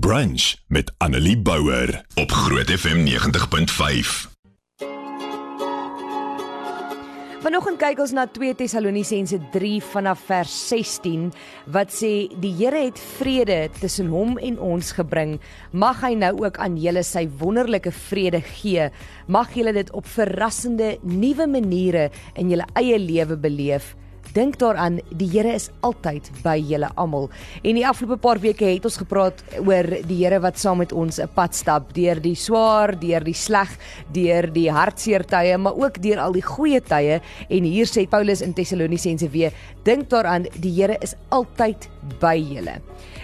Brunch met Annelie Bouwer op Groot FM 90.5. Vanoggend kyk ons na 2 Tessalonisense 3 vanaf vers 16 wat sê die Here het vrede tussen hom en ons gebring. Mag hy nou ook aan julle sy wonderlike vrede gee. Mag julle dit op verrassende nuwe maniere in julle eie lewe beleef. Dink daaraan, die Here is altyd by julle almal. En die afgelope paar weke het ons gepraat oor die Here wat saam met ons 'n pad stap deur die swaar, deur die sleg, deur die hartseer tye, maar ook deur al die goeie tye. En hier sê Paulus in Tessalonisense weer, dink daaraan, die Here is altyd by julle.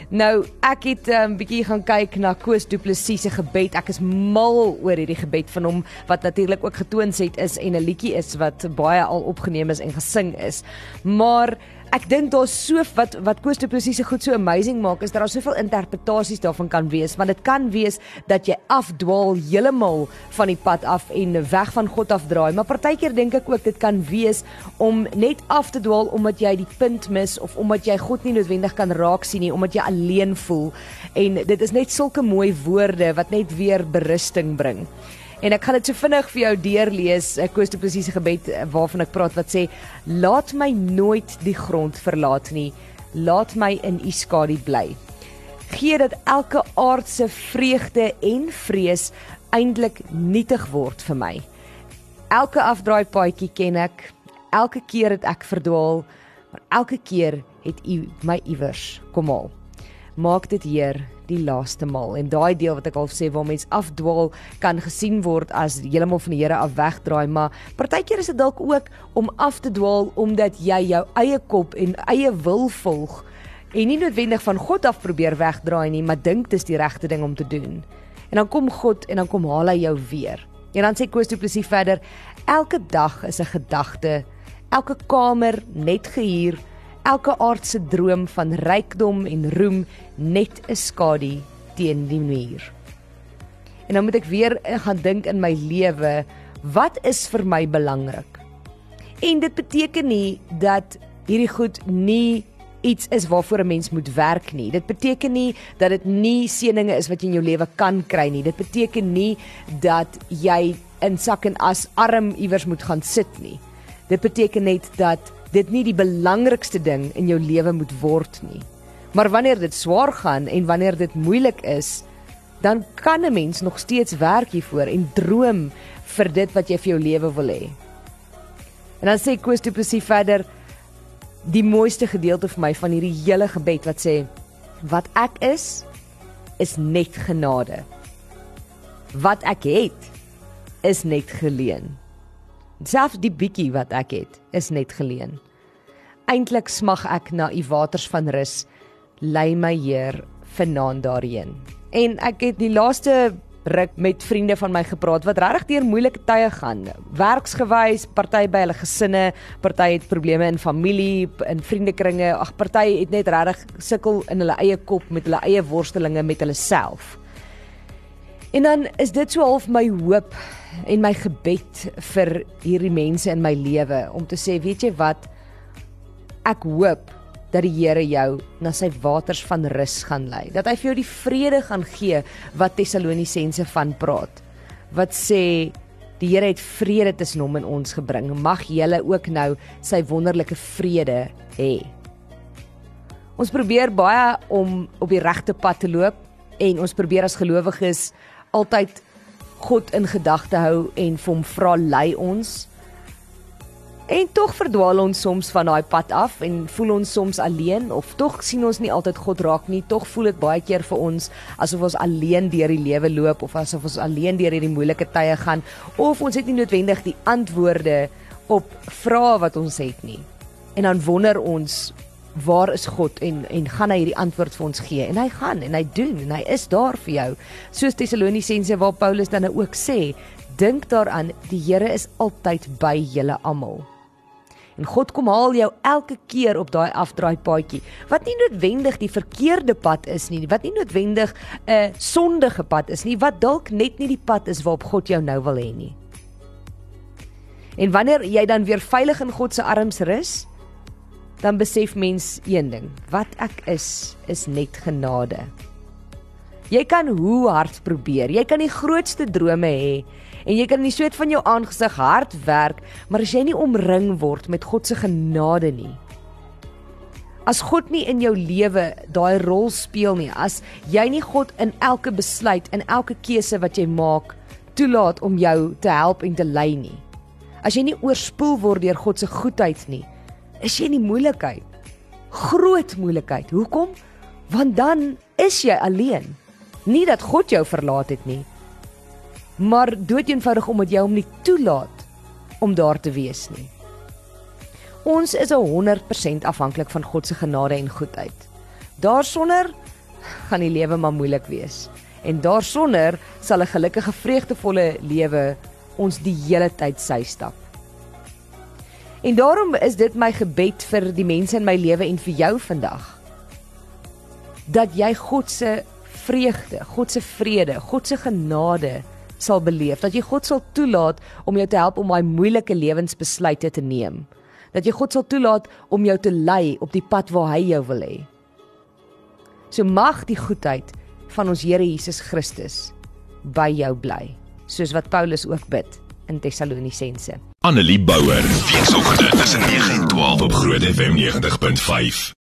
Nou, ek het 'n um, bietjie gaan kyk na Koos Du Plessis se gebed. Ek is mal oor hierdie gebed van hom wat natuurlik ook getoon het is en 'n liedjie is wat baie al opgeneem is en gesing is. Maar ek dink daar's so wat wat Koos te presies goed so amazing maak is dat daar soveel interpretasies daarvan kan wees. Want dit kan wees dat jy afdwaal heeltemal van die pad af en weg van God afdraai maar partykeer dink ek ook dit kan wees om net af te dwaal omdat jy die punt mis of omdat jy God nie noodwendig kan raak sien nie omdat jy alleen voel. En dit is net sulke mooi woorde wat net weer berusting bring En ek gaan dit so vinnig vir jou deurlees. Koos te presiese gebed eh, waarvan ek praat wat sê: "Laat my nooit die grond verlaat nie. Laat my in U skadu bly. Gee dat elke aardse vreugde en vrees eintlik nietig word vir my. Elke afdraai paadjie ken ek. Elke keer het ek verdwaal, maar elke keer het U my iewers kom haal. Maak dit Heer die laaste maal. En daai deel wat ek al sê waar mens afdwaal kan gesien word as heeltemal van die Here af wegdraai, maar partykeer is dit dalk ook om af te dwaal omdat jy jou eie kop en eie wil volg en nie noodwendig van God af probeer wegdraai nie, maar dink dis die regte ding om te doen. En dan kom God en dan kom haal hy jou weer. En dan sê Koos Du Plessis verder: Elke dag is 'n gedagte, elke kamer net gehuur elke aardse droom van rykdom en roem net 'n skadu teen die muur. En dan moet ek weer gaan dink in my lewe, wat is vir my belangrik? En dit beteken nie dat hierdie goed nie iets is waarvoor 'n mens moet werk nie. Dit beteken nie dat dit nie seëninge is wat jy in jou lewe kan kry nie. Dit beteken nie dat jy in sak en as arm iewers moet gaan sit nie. Dit beteken net dat dit nie die belangrikste ding in jou lewe moet word nie. Maar wanneer dit swaar gaan en wanneer dit moeilik is, dan kan 'n mens nog steeds werk hiervoor en droom vir dit wat jy vir jou lewe wil hê. En dan sê Koos Du Plessis verder die mooiste gedeelte vir my van hierdie hele gebed wat sê wat ek is is net genade. Wat ek het is net geleen. Selfs die bietjie wat ek het, is net geleen. Eintlik smag ek na u waters van rus. Lei my Heer vanaand daarheen. En ek het die laaste ruk met vriende van my gepraat wat regtig deur moeilike tye gaan. Werksgewys, party by hulle gesinne, party het probleme in familie, in vriendekringe. Ag, party het net regtig sukkel in hulle eie kop met hulle eie worstelinge met hulle self. En dan is dit so half my hoop en my gebed vir hierdie mense in my lewe om te sê, weet jy wat? Ek hoop dat die Here jou na sy waters van rus gaan lei. Dat hy vir jou die vrede gaan gee wat Tessalonisense van praat. Wat sê die Here het vrede tussen hom en ons gebring. Mag julle ook nou sy wonderlike vrede hê. Ons probeer baie om op die regte pad te loop en ons probeer as gelowiges altyd God in gedagte hou en vir hom vra lei ons. En tog verdwaal ons soms van daai pad af en voel ons soms alleen of tog sien ons nie altyd God raak nie. Tog voel dit baie keer vir ons asof ons alleen deur die lewe loop of asof ons alleen deur hierdie moeilike tye gaan of ons het nie noodwendig die antwoorde op vrae wat ons het nie. En dan wonder ons waar is God en en gaan hy hierdie antwoord vir ons gee? En hy gaan en hy doen en hy is daar vir jou. Soos Tessalonisense waar Paulus dan ook sê dink daaraan die Here is altyd by julle almal. En God kom haal jou elke keer op daai afdraai paadjie wat nie noodwendig die verkeerde pad is nie wat nie noodwendig 'n sondige pad is nie wat dalk net nie die pad is waarop God jou nou wil hê nie. En wanneer jy dan weer veilig in God se arms rus dan besef mens een ding, wat ek is is net genade. Jy kan hoe hard probeer. Jy kan die grootste drome hê en jy kan die sweet van jou aangesig hard werk, maar as jy nie omring word met God se genade nie. As God nie in jou lewe daai rol speel nie, as jy nie God in elke besluit, in elke keuse wat jy maak, toelaat om jou te help en te lei nie. As jy nie oorspoel word deur God se goedheid nie, is jy in die moeilikheid. Groot moeilikheid. Hoekom? Want dan is jy alleen. Nie dat God jou verlaat het nie, maar doeteenvoudig omdat jy hom nie toelaat om daar te wees nie. Ons is 100% afhanklik van God se genade en goedheid. Daarsonder gaan die lewe maar moeilik wees. En daarsonder sal 'n gelukkige, vreugdevolle lewe ons die hele tyd sy stap. En daarom is dit my gebed vir die mense in my lewe en vir jou vandag dat jy God se vreugde, God se vrede, God se genade sal beleef, dat jy God sal toelaat om jou te help om daai moeilike lewensbesluite te neem. Dat jy God sal toelaat om jou te lei op die pad waar hy jou wil hê. So mag die goedheid van ons Here Jesus Christus by jou bly, soos wat Paulus ook bid in Tessalonisense. Annelie Bouwer, weekoggend tussen 9 en 12 op Groot FM 90.5.